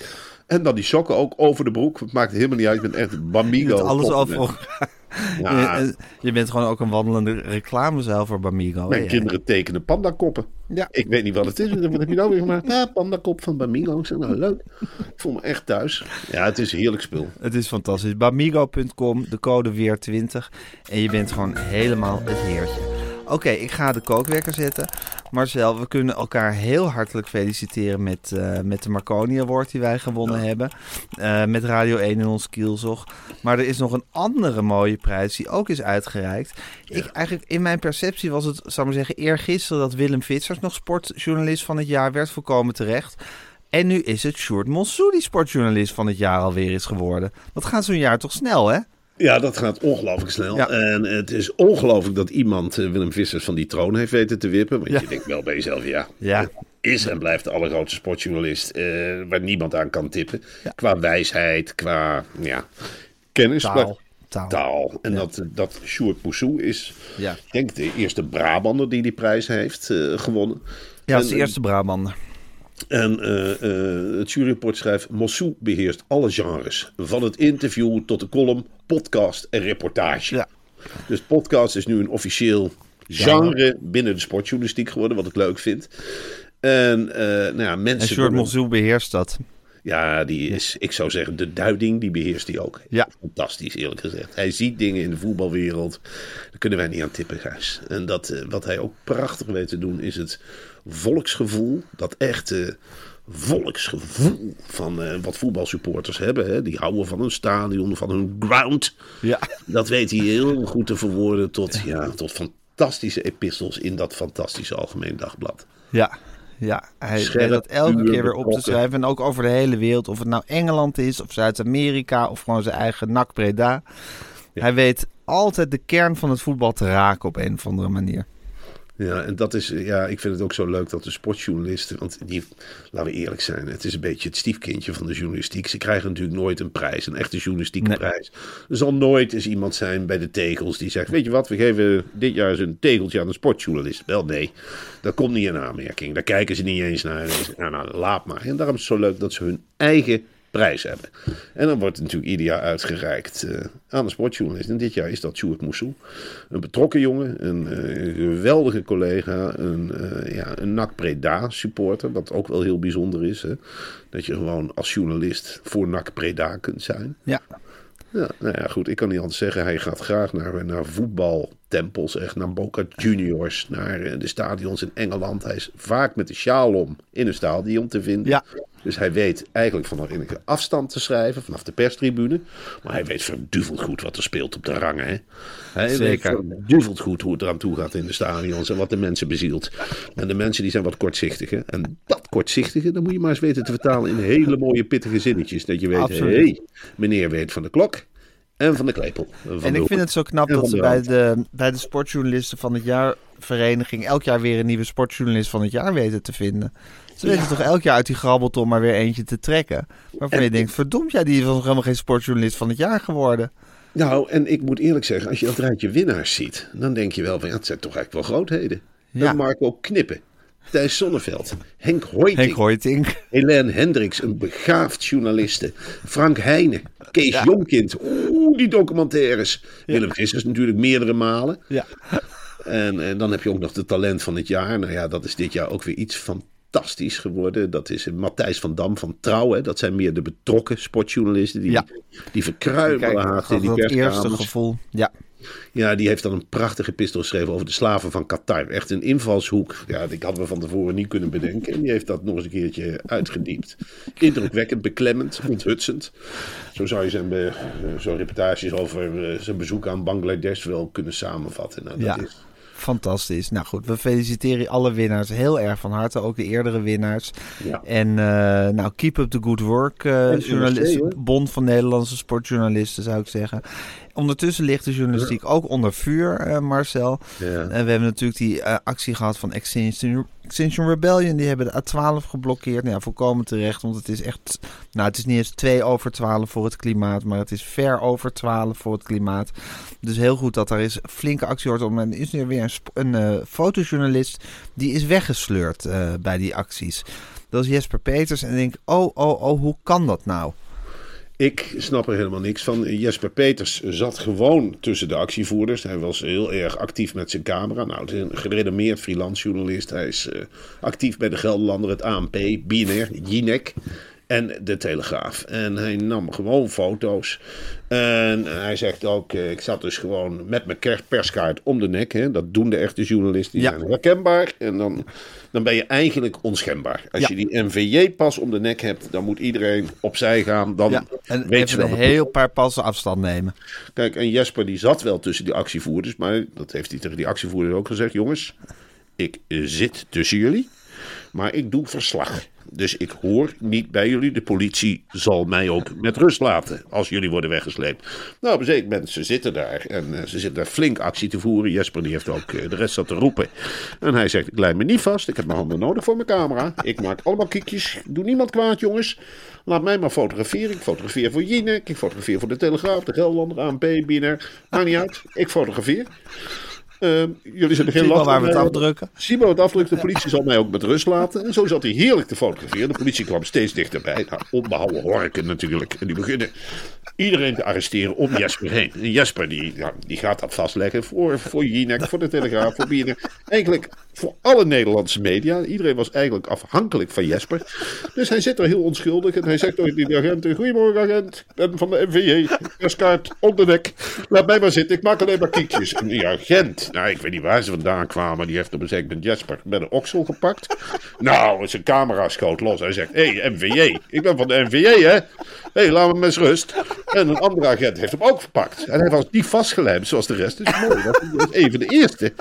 En dan die sokken ook over de broek. Het maakt helemaal niet uit. Ik ben echt Bamigo. Alles over. Ja, Je, je bent gewoon ook een wandelende reclamezaal voor Bamigo. Mijn hè? kinderen tekenen pandakoppen. Ja. Ik weet niet wat het is. Wat heb je nou weer gemaakt? Ja, pandakop van Bamigo. Ik zeg, nou leuk. Ik voel me echt thuis. Ja, het is een heerlijk spul. Het is fantastisch. Bamigo.com, de code weer 20. En je bent gewoon helemaal het heertje. Oké, ik ga de kookwekker zetten. Marcel, we kunnen elkaar heel hartelijk feliciteren met, eh, met de Marconi Award die wij gewonnen hebben. Eh, met Radio 1 in ons kielzog. Maar er is nog een andere mooie prijs die ook is uitgereikt. Ik, eigenlijk, in mijn perceptie was het, zal ik maar zeggen, eergisteren dat Willem Vitsers nog sportjournalist van het jaar werd. Volkomen terecht. En nu is het Sjoerd Monsou die sportjournalist van het jaar alweer is geworden. Dat gaat zo'n jaar toch snel, hè? Ja, dat gaat ongelooflijk snel. Ja. En het is ongelooflijk dat iemand eh, Willem Vissers van die troon heeft weten te wippen. Want Ja. je denkt wel bij jezelf, ja, Ja. is en blijft de allergrootste sportjournalist eh, waar niemand aan kan tippen. Qua wijsheid, qua ja, kennis. Taal. Taal. taal. En dat, dat Sjoerd Moussou is, Ja. ik denk de eerste Brabander die die prijs heeft eh, gewonnen. Ja, dat is de eerste Brabander. En eh, eh, het juryrapport schrijft... Mossou beheerst alle genres. Van het interview tot de column, podcast en reportage. Ja. Dus podcast is nu een officieel genre binnen de sportjournalistiek geworden. Wat ik leuk vind. En eh, nou ja, En mensen... Sjoerd worden- Monsou beheerst dat. Ja, die is, ik zou zeggen, de duiding, die beheerst hij ook. Ja. Fantastisch, eerlijk gezegd. Hij ziet dingen in de voetbalwereld. Daar kunnen wij niet aan tippen, Gijs. En dat, wat hij ook prachtig weet te doen, is het volksgevoel. Dat echte volksgevoel van eh, wat voetbalsupporters hebben. Hè? Die houden van hun stadion, van hun ground. Ja. Dat weet hij heel goed te verwoorden tot, ja, tot fantastische epistels in dat fantastische Algemeen Dagblad. Ja. Ja, hij Scherp, weet dat elke keer weer op te schrijven. En ook over de hele wereld. Of het nou Engeland is, of Zuid-Amerika, of gewoon zijn eigen NAC Breda. Hij weet altijd de kern van het voetbal te raken op een of andere manier. Ja, en dat is, ja, ik vind het ook zo leuk dat de sportjournalisten, want die, laten we eerlijk zijn, het is een beetje het stiefkindje van de journalistiek. Ze krijgen natuurlijk nooit een prijs, een echte journalistieke Nee. prijs. Er zal nooit eens iemand zijn bij de tegels die zegt, weet je wat, we geven dit jaar eens een tegeltje aan een sportjournalist. Wel nee, dat komt niet in aanmerking. Daar kijken ze niet eens naar. En zeggen Nou, nou, laat maar. En daarom is het zo leuk dat ze hun eigen prijs hebben. En dan wordt het natuurlijk ieder jaar uitgereikt eh, aan de sportjournalist. En dit jaar is dat Sjoerd Moussou. Een betrokken jongen, een eh, geweldige collega, een, eh ja, een NAC Preda supporter. Wat ook wel heel bijzonder is. Hè? Dat je gewoon als journalist voor NAC Preda kunt zijn. Ja. Ja, nou ja, goed. Ik kan niet anders zeggen. Hij gaat graag naar, naar voetbaltempels. Echt naar Boca Juniors. Naar eh, de stadions in Engeland. Hij is vaak met de sjaal om in een stadion te vinden. Ja. Dus hij weet eigenlijk vanaf enige afstand te schrijven. Vanaf de perstribune. Maar hij weet verduveld goed wat er speelt op de rangen. Hè? Hij Zeker. weet verduveld goed hoe het eraan toe gaat in de stadions. En wat de mensen bezielt. En de mensen die zijn wat kortzichtige. En dat kortzichtige, dan moet je maar eens weten te vertalen in hele mooie pittige zinnetjes. Dat je weet, hé, hey, meneer weet van de klok. En van de klepel. Van En ik vind het zo knap dat ze bij de, bij de sportjournalisten van het jaar vereniging elk jaar weer een nieuwe sportjournalist van het jaar weten te vinden. Ze weten toch elk jaar uit die grabbelton maar weer eentje te trekken. Waarvan je denkt, verdomd, ja, die is nog helemaal geen sportjournalist van het jaar geworden. Nou, en ik moet eerlijk zeggen, als je dat rijtje winnaars ziet, dan denk je wel van, ja, het zijn toch eigenlijk wel grootheden. Ja. Een Marco Knippen, Thijs Sonneveld, Henk Hoyting, Henk. Helene Hendricks, een begaafd journaliste, Frank Heijnen, Kees Ja. Jonkind, oeh, die documentaires. Willem Vissers natuurlijk meerdere malen. Ja. En, en dan heb je ook nog de talent van het jaar. Nou ja, dat is dit jaar ook weer iets fantastisch geworden. Dat is Matthijs van Dam van Trouw. Hè. Dat zijn meer de betrokken sportjournalisten. Die, Ja. die verkruimelen haast in die dat eerste gevoel. Ja. Ja, die heeft dan een prachtige epistel geschreven over de slaven van Qatar. Echt een invalshoek. Ja, die hadden we van tevoren niet kunnen bedenken. En die heeft dat nog eens een keertje uitgediept. Indrukwekkend, beklemmend, onthutsend. Zo zou je zijn, zo'n reportages over eh, zijn bezoek aan Bangladesh wel kunnen samenvatten. Nou, dat Ja. is... Fantastisch. Nou goed, we feliciteren alle winnaars heel erg van harte. Ook de eerdere winnaars. Ja. En eh, nou, keep up the good work. eh journalist. Bond van Nederlandse sportjournalisten zou ik zeggen. Ondertussen ligt de journalistiek ook onder vuur, eh, Marcel. Ja. En we hebben natuurlijk die actie gehad van Extinction, Extinction Rebellion, die hebben de A12 geblokkeerd. Nou ja, volkomen terecht, want het is echt... Nou, het is niet eens 2 over 12 voor het klimaat, maar het is ver over 12 voor het klimaat. Dus heel goed dat er is flinke actie wordt om. En er is nu weer een, een eh, fotojournalist die is weggesleurd eh, bij die acties. Dat is Jesper Peters en ik denk, oh, oh, oh, hoe kan dat nou? Ik snap er helemaal niks van. Jesper Peters zat gewoon tussen de actievoerders. Hij was heel erg actief met zijn camera. Nou, het is een gerenommeerd freelance journalist. Hij is eh, actief bij de Gelderlander, het ANP, BNR, Jinek en de Telegraaf. En hij nam gewoon foto's. En hij zegt ook, eh, ik zat dus gewoon met mijn perskaart om de nek. Hè. Dat doen de echte journalisten. Die Ja. zijn herkenbaar. En dan, dan ben je eigenlijk onschendbaar. Als Ja. je die NVJ-pas om de nek hebt, dan moet iedereen opzij gaan. Dan Ja, en weet je wel een heel paar passen afstand nemen. Kijk, en Jesper die zat wel tussen die actievoerders, maar dat heeft hij tegen die actievoerders ook gezegd. Jongens, ik zit tussen jullie, maar ik doe verslag. Dus ik hoor niet bij jullie. De politie zal mij ook met rust laten als jullie worden weggesleept. Nou, op een ze zitten daar en eh, ze zitten daar flink actie te voeren. Jesper die heeft ook eh, de rest zat te roepen. En hij zegt, ik leid me niet vast. Ik heb mijn handen nodig voor mijn camera. Ik maak allemaal kiekjes. Doe niemand kwaad, jongens. Laat mij maar fotograferen. Ik fotografeer voor Jinek. Ik fotografeer voor de Telegraaf, de Gelderlander, ANP, BNR. Maakt niet uit. Ik fotografeer. Ehm, jullie zijn er geen last waar we het afdrukken? Zie maar wat afdrukt. De politie zal mij ook met rust laten. En zo zat hij heerlijk te fotograferen. De politie kwam steeds dichterbij. Nou, onbehouden horken natuurlijk. En die beginnen iedereen te arresteren om Jesper heen. En Jesper die, ja, die gaat dat vastleggen voor, voor Jinek, voor de Telegraaf, voor BNR. Eigenlijk voor alle Nederlandse media. Iedereen was eigenlijk afhankelijk van Jesper. Dus hij zit er heel onschuldig. En hij zegt tegen die agent, goedemorgen agent. Ik ben van de NVJ. Perskaart onder de nek. Laat mij maar zitten. Ik maak alleen maar kiekjes. En die agent, nou ik weet niet waar ze vandaan kwamen. Die heeft op een zeker Jesper met een oksel gepakt. Nou, zijn camera schoot los. Hij zegt, hé hey, NVJ. Ik ben van de NVJ hè. Hé, hey, laat me met rust. En een andere agent heeft hem ook verpakt. En hij was niet vastgelijmd zoals de rest. Dus mooi, dat een van de eerste.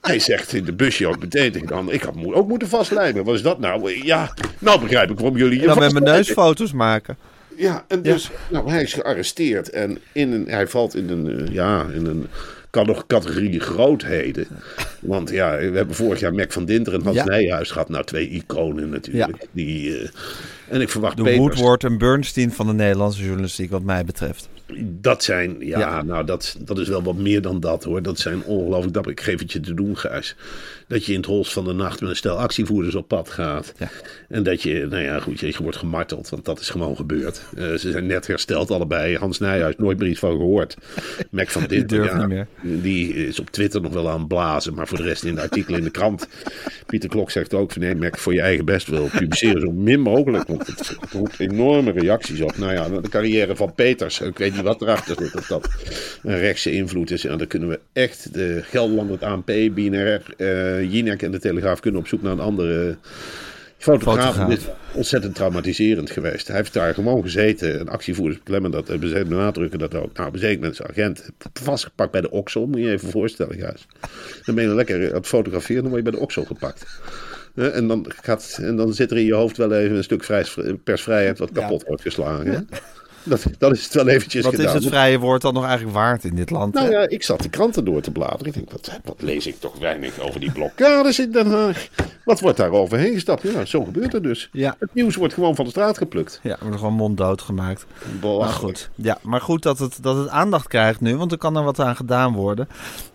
Hij zegt in de busje tegen de ander... Ik had mo- ook moeten vastlijmen. Wat is dat nou? Ja, nou begrijp ik waarom jullie je Dan met mijn vastlijmen. neus foto's maken. Ja, en dus, nou, hij is gearresteerd en in een, hij valt in een, eh, ja, in een kan nog categorie grootheden. Want ja, we hebben vorig jaar Mac van Dinter en Hans Ja. Nijhuis gehad. Nou, twee iconen natuurlijk. Die, eh, en ik verwacht De Peters. Woodward en Bernstein van de Nederlandse journalistiek, wat mij betreft. Dat zijn, ja, Ja. nou, dat, dat is wel wat meer dan dat hoor. Dat zijn ongelooflijk dapper. Ik geef het je te doen, Gijs. Dat je in het holst van de nacht met een stel actievoerders op pad gaat. Ja. En dat je, nou ja, goed, je, je wordt gemarteld, want dat is gewoon gebeurd. Eh, ze zijn net hersteld allebei. Hans Nijhuis, nooit meer iets van gehoord. Mac van Dinter, durft ja, die is op Twitter nog wel aan het blazen. Maar voor de rest in de artikelen in de krant. Pieter Klok zegt ook van nee, Mac, voor je eigen best wil publiceren zo min mogelijk. Want het, het roept enorme reacties op. Nou ja, de carrière van Peters. Ik weet niet wat erachter zit. Of dat een rechtse invloed is. En dan kunnen we echt de Gelderland, het ANP, BNR, eh Jinek en de Telegraaf kunnen op zoek naar een andere fotograaf. Fotograaf. Dit is ontzettend traumatiserend geweest. Hij heeft daar gewoon gezeten. En actievoerders beklemmen dat. En ze benadrukken dat ook. Nou, bezekerd met zijn agent. Vastgepakt bij de oksel. Moet je je even voorstellen, juist. Dan ben je lekker aan het fotograferen. Dan word je bij de oksel gepakt. Hè, En dan, gaat, en dan zit er in je hoofd wel even een stuk vrij, persvrijheid wat kapot wordt geslagen. hè. Dat, is het wel eventjes Wat gedaan. is het vrije woord dan nog eigenlijk waard in dit land? Nou hè? ja, ik zat de kranten door te bladeren. Ik denk, wat, wat lees ik toch weinig over die blokkades in Den Haag. Wat wordt daar overheen gestapt? Ja, zo gebeurt het dus. Ja. Het nieuws wordt gewoon van de straat geplukt. Ja, we worden gewoon monddood gemaakt. Maar goed, ja, maar goed dat het, dat het aandacht krijgt nu, want er kan er wat aan gedaan worden.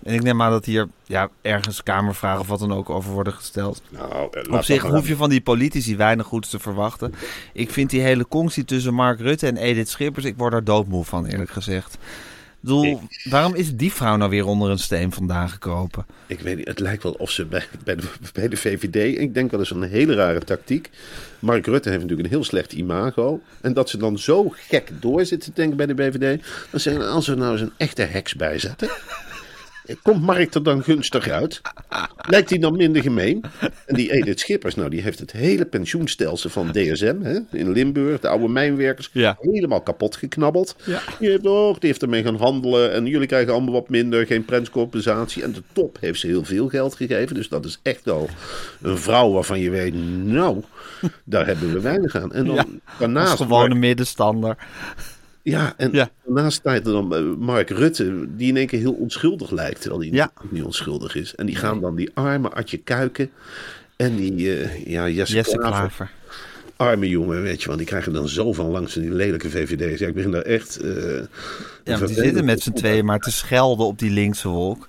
En ik neem aan dat hier ja, ergens kamervragen of wat dan ook over worden gesteld. Nou, eh, Op zich hoef je van die politici weinig goeds te verwachten. Ik vind die hele conctie tussen Mark Rutte en Edith Schippers, ik word daar doodmoe van eerlijk gezegd. Ik bedoel, waarom is die vrouw nou weer onder een steen vandaan gekropen? Ik weet niet, het lijkt wel of ze bij, bij, de, bij de VVD, ik denk wel eens een hele rare tactiek. Mark Rutte heeft natuurlijk een heel slecht imago. En dat ze dan zo gek door zitten te denken bij de VVD. Dan zeggen ze, als we nou eens een echte heks bijzetten. Komt Mark er dan gunstig uit? Lijkt hij dan minder gemeen? En die Edith Schippers, nou, die heeft het hele pensioenstelsel van DSM hè, in Limburg, de oude mijnwerkers, Ja. helemaal kapot geknabbeld. Ja. Die heeft ook, die heeft ermee gaan handelen en jullie krijgen allemaal wat minder, geen prenscompensatie. En de top heeft ze heel veel geld gegeven, dus dat is echt wel een vrouw waarvan je weet, nou, daar hebben we weinig aan. En dan Ja, Als daarnaast... gewone middenstander. Ja, en Ja. daarnaast staat er dan eh, Mark Rutte, die in één keer heel onschuldig lijkt, terwijl hij Ja. niet onschuldig is. En die gaan dan die arme Adje Kuiken En die, eh, ja, Jesse, Jesse Klaver. Klaver. Arme jongen, weet je wel. Die krijgen dan langs van die lelijke VVD's. Ja, ik begin daar echt... eh, Ja, want die zitten met z'n tweeën maar te schelden op die linkse wolk.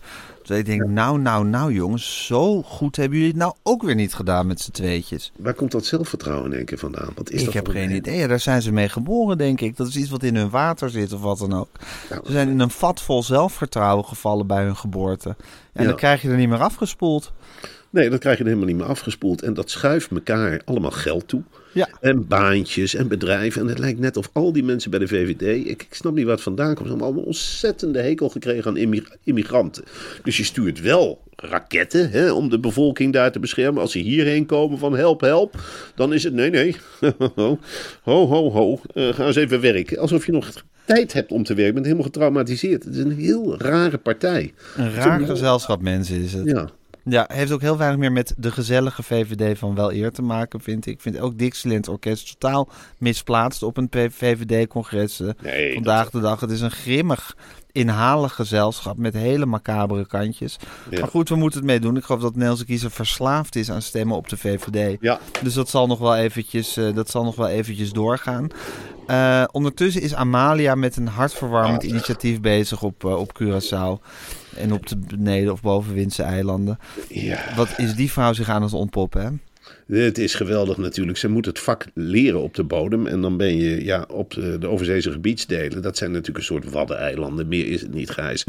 Ik denk, nou, nou, nou jongens, zo goed hebben jullie het nou ook weer niet gedaan met z'n tweetjes. Waar komt dat zelfvertrouwen in één keer vandaan? Wat is ik dat heb geen een- idee. Daar zijn ze mee geboren, denk ik. Dat is iets wat in hun water zit of wat dan ook. Ze zijn in een vat vol zelfvertrouwen gevallen bij hun geboorte. En Ja. dan krijg je er niet meer afgespoeld. Nee, dat krijg je er helemaal niet meer afgespoeld. En dat schuift elkaar allemaal geld toe. Ja. En baantjes en bedrijven. En het lijkt net of al die mensen bij de VVD... Ik, ik snap niet waar het vandaan komt. Ze hebben allemaal een ontzettende hekel gekregen aan immi- immigranten. Dus je stuurt wel raketten hè, om de bevolking daar te beschermen. Als ze hierheen komen van help, help. Dan is het nee, nee. ho, ho, ho. Eh, ga eens even werken. Alsof je nog tijd hebt om te werken. Je bent helemaal getraumatiseerd. Het is een heel rare partij. Een raar gezelschap mensen is het. Ja. Ja, heeft ook heel weinig meer met de gezellige VVD van wel eer te maken, vind ik. Ik vind ook Dixieland Orkest totaal misplaatst op een VVD-congres. eh, Nee, Vandaag de dag. Het is een grimmig, inhalig gezelschap met hele macabere kantjes. Ja. Maar goed, we moeten het meedoen. Ik geloof dat Nederlandse kiezer verslaafd is aan stemmen op de VVD. Ja. Dus dat zal nog wel eventjes, eh, dat zal nog wel eventjes doorgaan. Eh, ondertussen is Amalia met een hartverwarmend initiatief bezig op, op Curaçao. En op de beneden- of bovenwindse eilanden. Ja. Wat is die vrouw zich aan het ontpoppen, hè? Het is geweldig natuurlijk. Ze moet het vak leren op de bodem. En dan ben je ja, op de, de overzeese gebiedsdelen. Dat zijn natuurlijk een soort waddeneilanden. Meer is het niet, Gijs.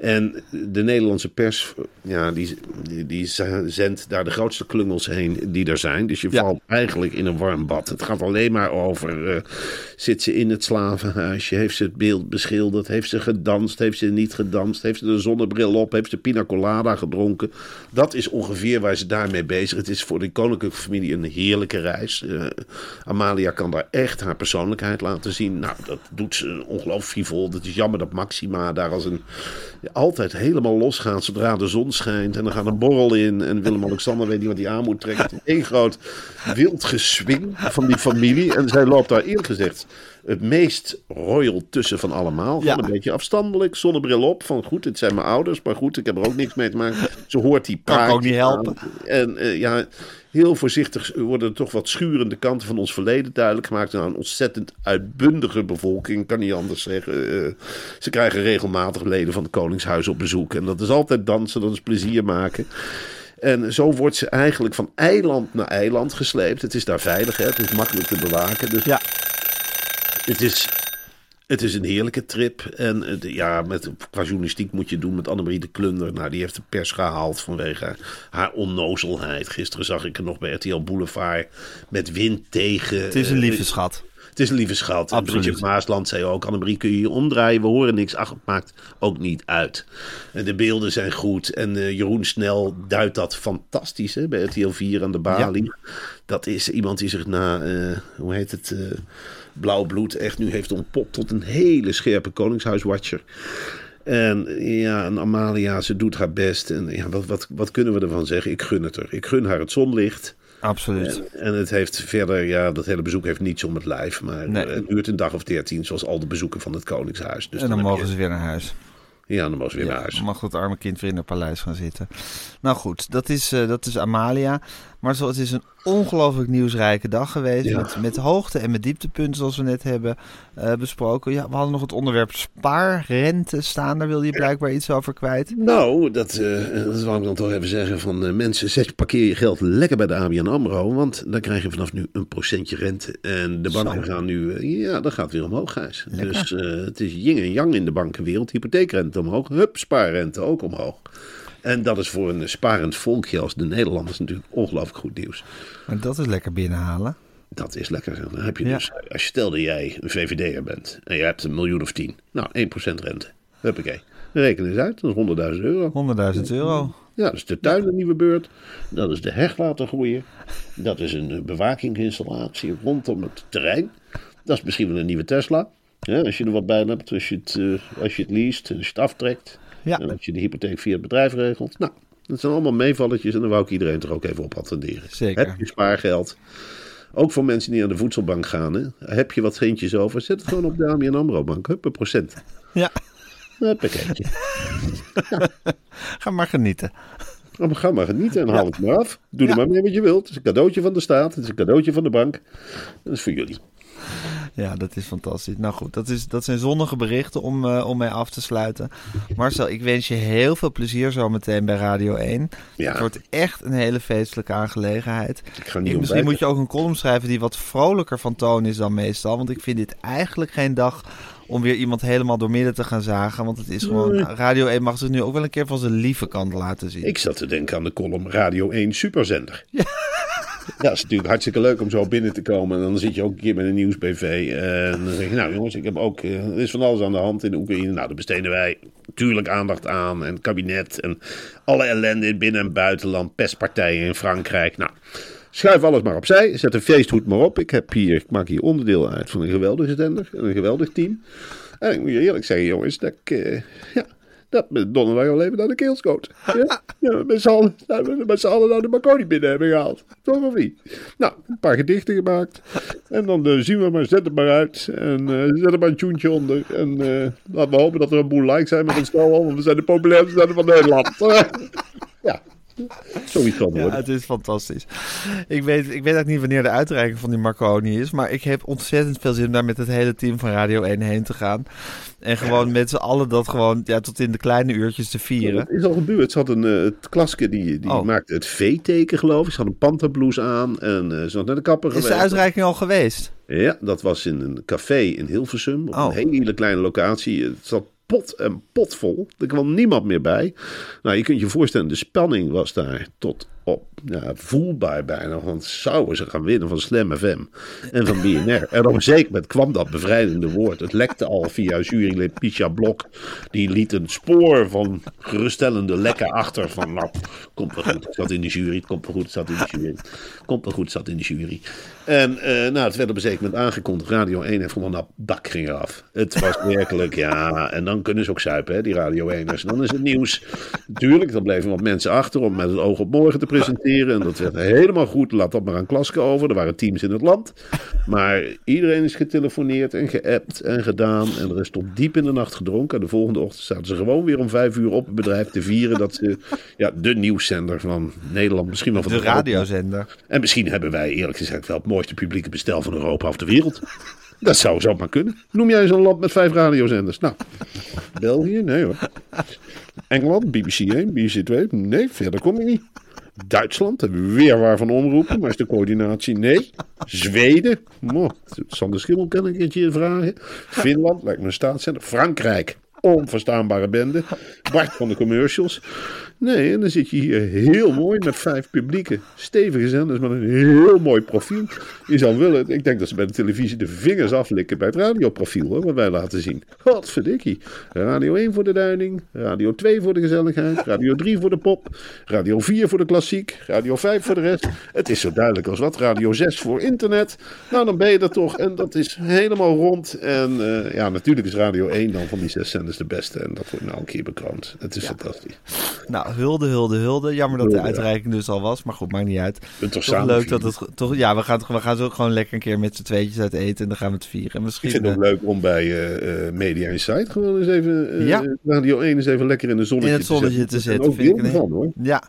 En de Nederlandse pers, ja, die, die, die zendt daar de grootste klungels heen die er zijn. Dus je Ja. valt eigenlijk in een warm bad. Het gaat alleen maar over, eh, zit ze in het slavenhuisje? Heeft ze het beeld beschilderd? Heeft ze gedanst? Heeft ze niet gedanst? Heeft ze de zonnebril op? Heeft ze pina colada gedronken? Dat is ongeveer waar ze daarmee bezig. Het is voor de koninklijke familie een heerlijke reis. Eh, Amalia kan daar echt haar persoonlijkheid laten zien. Nou, dat doet ze ongelooflijk frivol. Het is jammer dat Maxima daar als een altijd helemaal losgaat zodra de zon schijnt. En dan gaat een borrel in. En Willem-Alexander weet niet wat hij aan moet trekken. Eén groot wild geswing van die familie. En zij loopt daar eerlijk gezegd het meest royal tussen van allemaal. Ja. Een beetje afstandelijk, zonnebril op. Van goed, het zijn mijn ouders, maar goed, ik heb er ook niks mee te maken. Ze hoort die Kan ik ook niet helpen. En eh, ja, heel voorzichtig worden er toch wat schurende kanten van ons verleden duidelijk gemaakt. Nou, een ontzettend uitbundige bevolking, kan niet anders zeggen. Eh, ze krijgen regelmatig leden van het Koningshuis op bezoek. En dat is altijd dansen, dat is plezier maken. En zo wordt ze eigenlijk van eiland naar eiland gesleept. Het is daar veilig, hè? het is makkelijk te bewaken. Dus Ja. het is, het is een heerlijke trip. En het- ja, met, qua journalistiek moet je doen met Annemarie de Klunder. Nou, die heeft de pers gehaald vanwege haar onnozelheid. Gisteren zag ik er nog bij RTL Boulevard met wind tegen. Het is een eh, lieve schat. het is een lieve schat. En Absoluut. Bridget Maasland zei ook, Annemarie kun je je omdraaien, we horen niks. Ach, het maakt ook niet uit. En de beelden zijn goed. En eh, Jeroen Snel duidt dat fantastisch hè, bij RTL 4 aan de balie. Dat is iemand die zich na, eh, hoe heet het, blauw bloed echt nu heeft ontpopt tot een hele scherpe koningshuiswatcher. En ja, en Amalia, ze doet haar best. En ja, wat, wat, wat kunnen we ervan zeggen? Ik gun het er. Ik gun haar het zonlicht. Absoluut. En het heeft verder, ja, dat hele bezoek heeft niets om het lijf. Maar Nee. het duurt een dag of dertien, zoals al de bezoeken van het Koningshuis. Dus en dan mogen je- ze weer naar huis. Ja, dan mogen ze weer naar huis. dan mag dat arme kind weer in het paleis gaan zitten. Nou goed, dat is, eh, dat is Amalia. Maar het is een ongelooflijk nieuwsrijke dag geweest. Ja. Met, met hoogte- en met dieptepunten, zoals we net hebben eh, besproken. Ja, we hadden nog het onderwerp spaarrente staan. Daar wilde je blijkbaar iets over kwijt. Nou, dat, eh, dat wou ik dan toch even zeggen van eh, mensen, zet, parkeer je geld lekker bij de ABN AMRO, want dan krijg je vanaf nu een procentje rente. En de banken gaan nu, ja, dat gaat weer omhoog, Gijs. Dus het is yin en yang in de bankenwereld. Hypotheekrente omhoog, hup, spaarrente ook omhoog. En dat is voor een sparend volkje als de Nederlanders natuurlijk ongelooflijk goed nieuws. Maar dat is lekker binnenhalen. Dat is lekker. Dan heb je Ja. dus, als je stelde jij een VVD'er bent en je hebt een miljoen of tien. Nou, 1% rente. Huppakee. Reken eens uit, dat is 100.000 euro. 100.000 euro. Ja, dat is de tuin een nieuwe beurt. Dat is de heg laten groeien. Dat is een bewakingsinstallatie rondom het terrein. Dat is misschien wel een nieuwe Tesla. Ja, als je er wat bij hebt, als je het, eh, als je het leest, als je het aftrekt. Ja. En als je de hypotheek via het bedrijf regelt. Nou, dat zijn allemaal meevalletjes en daar wou ik iedereen toch ook even op attenderen. Zeker. Heb je spaargeld? Ook voor mensen die aan de voedselbank gaan. Hè? Heb je wat centjes over? Zet het gewoon op de ABN AMRO bank. Hup, een procent. Ja, Huppakee. ga maar genieten. Oh, ga maar genieten en haal het maar af. Doe er maar mee wat je wilt. Het is een cadeautje van de staat. Het is een cadeautje van de bank. Dat is voor jullie. Ja, dat is fantastisch. Nou goed, dat, is, dat zijn zonnige berichten om, uh, om mee af te sluiten. Marcel, ik wens je heel veel plezier zometeen bij Radio 1. Ja. Het wordt echt een hele feestelijke aangelegenheid. Ik ga niet Ik- misschien moet je ook een column schrijven die wat vrolijker van toon is dan meestal. Want ik vind dit eigenlijk geen dag om weer iemand helemaal door midden te gaan zagen. Want het is gewoon, Radio 1 mag zich nu ook wel een keer van zijn lieve kant laten zien. Ik zat te denken aan de column Radio 1 Superzender. Ja. dat is natuurlijk hartstikke leuk om zo binnen te komen. En dan zit je ook een keer met een nieuwsbv. En dan zeg je, nou jongens, ik heb ook, eh, er is van alles aan de hand in de Oekraïne. Nou, daar besteden wij natuurlijk aandacht aan. En het kabinet en alle ellende in binnen- en buitenland. Pestpartijen in Frankrijk. Nou, schuif alles maar opzij. Zet een feesthoed maar op. Ik, heb hier, ik maak hier onderdeel uit van een geweldige zender. en Een geweldig team. En ik moet je eerlijk zeggen, jongens, dat ik... eh, ja, dat met Donnerdag al even naar de keelscoot. Ja, ja met z'n allen, we met z'n allen nou de Marconi binnen hebben gehaald. Toch of niet? Nou, een paar gedichten gemaakt. En dan eh, zien we maar, zet het maar uit. En eh, zet er maar een tuentje onder. En eh, laten we hopen dat er een boel likes zijn met ons stel. Want we zijn de populairste van Nederland. ja, zoiets Ja, het is fantastisch. Ik weet, ik weet eigenlijk niet wanneer de uitreiking van die Marconi is. Maar ik heb ontzettend veel zin om daar met het hele team van Radio 1 heen te gaan. En gewoon met z'n allen dat gewoon ja, tot in de kleine uurtjes te vieren. Het is al gebeurd. Ze had een uh, het klaske die, die Oh. maakte het V-teken, geloof ik. Ze had een panterblouse aan en eh, ze had naar de kapper Is geweest. de uitreiking al geweest? Ja, dat was in een café in Hilversum. Op Oh. een hele kleine locatie. Het zat pot en pot vol. Er kwam niemand meer bij. Nou, je kunt je voorstellen, de spanning was daar tot voelbaar bijna. Want zouden ze gaan winnen van Slam FM en van BNR. En op een zeker moment kwam dat bevrijdende woord. Het lekte al via jurylid Pisha Blok. Die liet een spoor van geruststellende lekken achter. Van nou, komt wel goed. Zat in de jury. Het komt wel goed. Zat in de jury. Komt wel goed. Zat in de jury. En eh, nou, het werd op een zeker moment aangekondigd. Radio 1 heeft gewoon, nou, dak ging eraf. Het was werkelijk, ja. En dan kunnen ze ook zuipen, hè, die Radio 1'ers. Dan is het nieuws. Tuurlijk, dan bleven wat mensen achter om met het oog op morgen te presenteren. En dat werd helemaal goed. Laat dat maar aan Klaske over. Er waren teams in het land. Maar iedereen is getelefoneerd en geappt en gedaan. En er is tot diep in de nacht gedronken. En de volgende ochtend zaten ze gewoon weer om vijf uur op het bedrijf te vieren. Dat ze ja, de nieuwszender van Nederland, misschien wel van De Europa- radiozender. en misschien hebben wij eerlijk gezegd wel het mooiste publieke bestel van Europa of de wereld. Dat zou zo maar kunnen. Noem jij zo'n land met vijf radiozenders? Nou, België? Nee hoor. Engeland? BBC 1, BBC 2? Nee, verder kom ik niet. Duitsland? Weer waarvan omroepen, maar is de coördinatie? Nee. Zweden? Mo, Sander Schimmel kan ik een keertje vragen. Finland? Lijkt me een staatszender. Frankrijk? Onverstaanbare bende. Bart van de commercials. Nee, en dan zit je hier heel mooi met vijf publieke, stevige zenders met een heel mooi profiel. Je zou willen, ik denk dat ze bij de televisie de vingers aflikken bij het radioprofiel, hoor, wat wij laten zien. Godverdikkie. Radio 1 voor de duiding, Radio 2 voor de gezelligheid, Radio 3 voor de pop, Radio 4 voor de klassiek, Radio 5 voor de rest. Het is zo duidelijk als wat. Radio 6 voor internet. Nou, dan ben je er toch. En dat is helemaal rond. En eh, ja, natuurlijk is Radio 1 dan van die zes zenders de beste. En dat wordt nou een keer bekroond. Het is fantastisch. Nou, hulde, hulde, hulde. Jammer dat de uitreiking dus al was. Maar goed, maakt niet uit. toch Toch samen leuk dat het... Toch, ja, we gaan, we gaan zo ook gewoon lekker een keer met z'n tweetjes uit eten. En dan gaan we het vieren. En Ik misschien... vind het ook eh, leuk om bij eh, eh, Media Insight gewoon eens even, eh, Ja. Radio 1 eens even lekker in de zonnetje, in het zonnetje te ben zetten. ook Vind ik van hoor. Ja.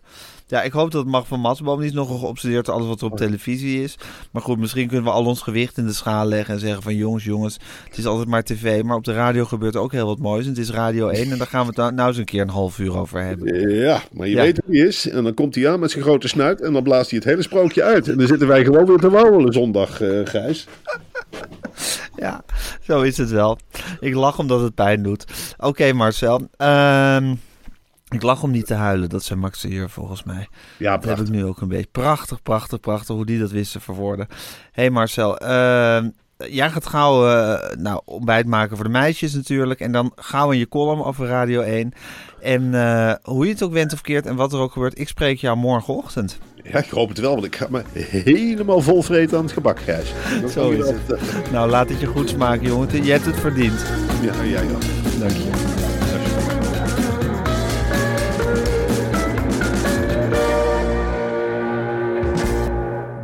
Ja, ik hoop dat het mag van Matsboom. Die is nogal geobsedeerd door alles wat er op televisie is. Maar goed, misschien kunnen we al ons gewicht in de schaal leggen. En zeggen van jongens, jongens, het is altijd maar tv. Maar op de radio gebeurt ook heel wat moois. En het is Radio 1. En daar gaan we het nou, nou eens een keer een half uur over hebben. Ja, maar je Ja. weet hoe hij is. En dan komt hij aan met zijn grote snuit. En dan blaast hij het hele sprookje uit. En dan zitten wij gewoon weer te wauwelen zondag, eh Gijs. Ja, zo is het wel. Ik lach omdat het pijn doet. Oké, Marcel. Ehm, ik lach om niet te huilen. Dat zei Max de Heer volgens mij. Ja, Dat heb ik nu ook een beetje. Prachtig, prachtig, prachtig. Hoe die dat wist te verwoorden. Hé hey Marcel, ehm, jij gaat gauw eh, nou, ontbijt maken voor de meisjes natuurlijk. En dan gauw in je column over Radio 1. En eh, hoe je het ook went of keert en wat er ook gebeurt. Ik spreek jou morgenochtend. Ja, ik hoop het wel, want ik ga me helemaal vol vreten aan het gebak, Gijs. Zo is het. vertellen. Nou, laat het je goed smaken, jongen. Je hebt het verdiend. Ja, jij dan. Dank je.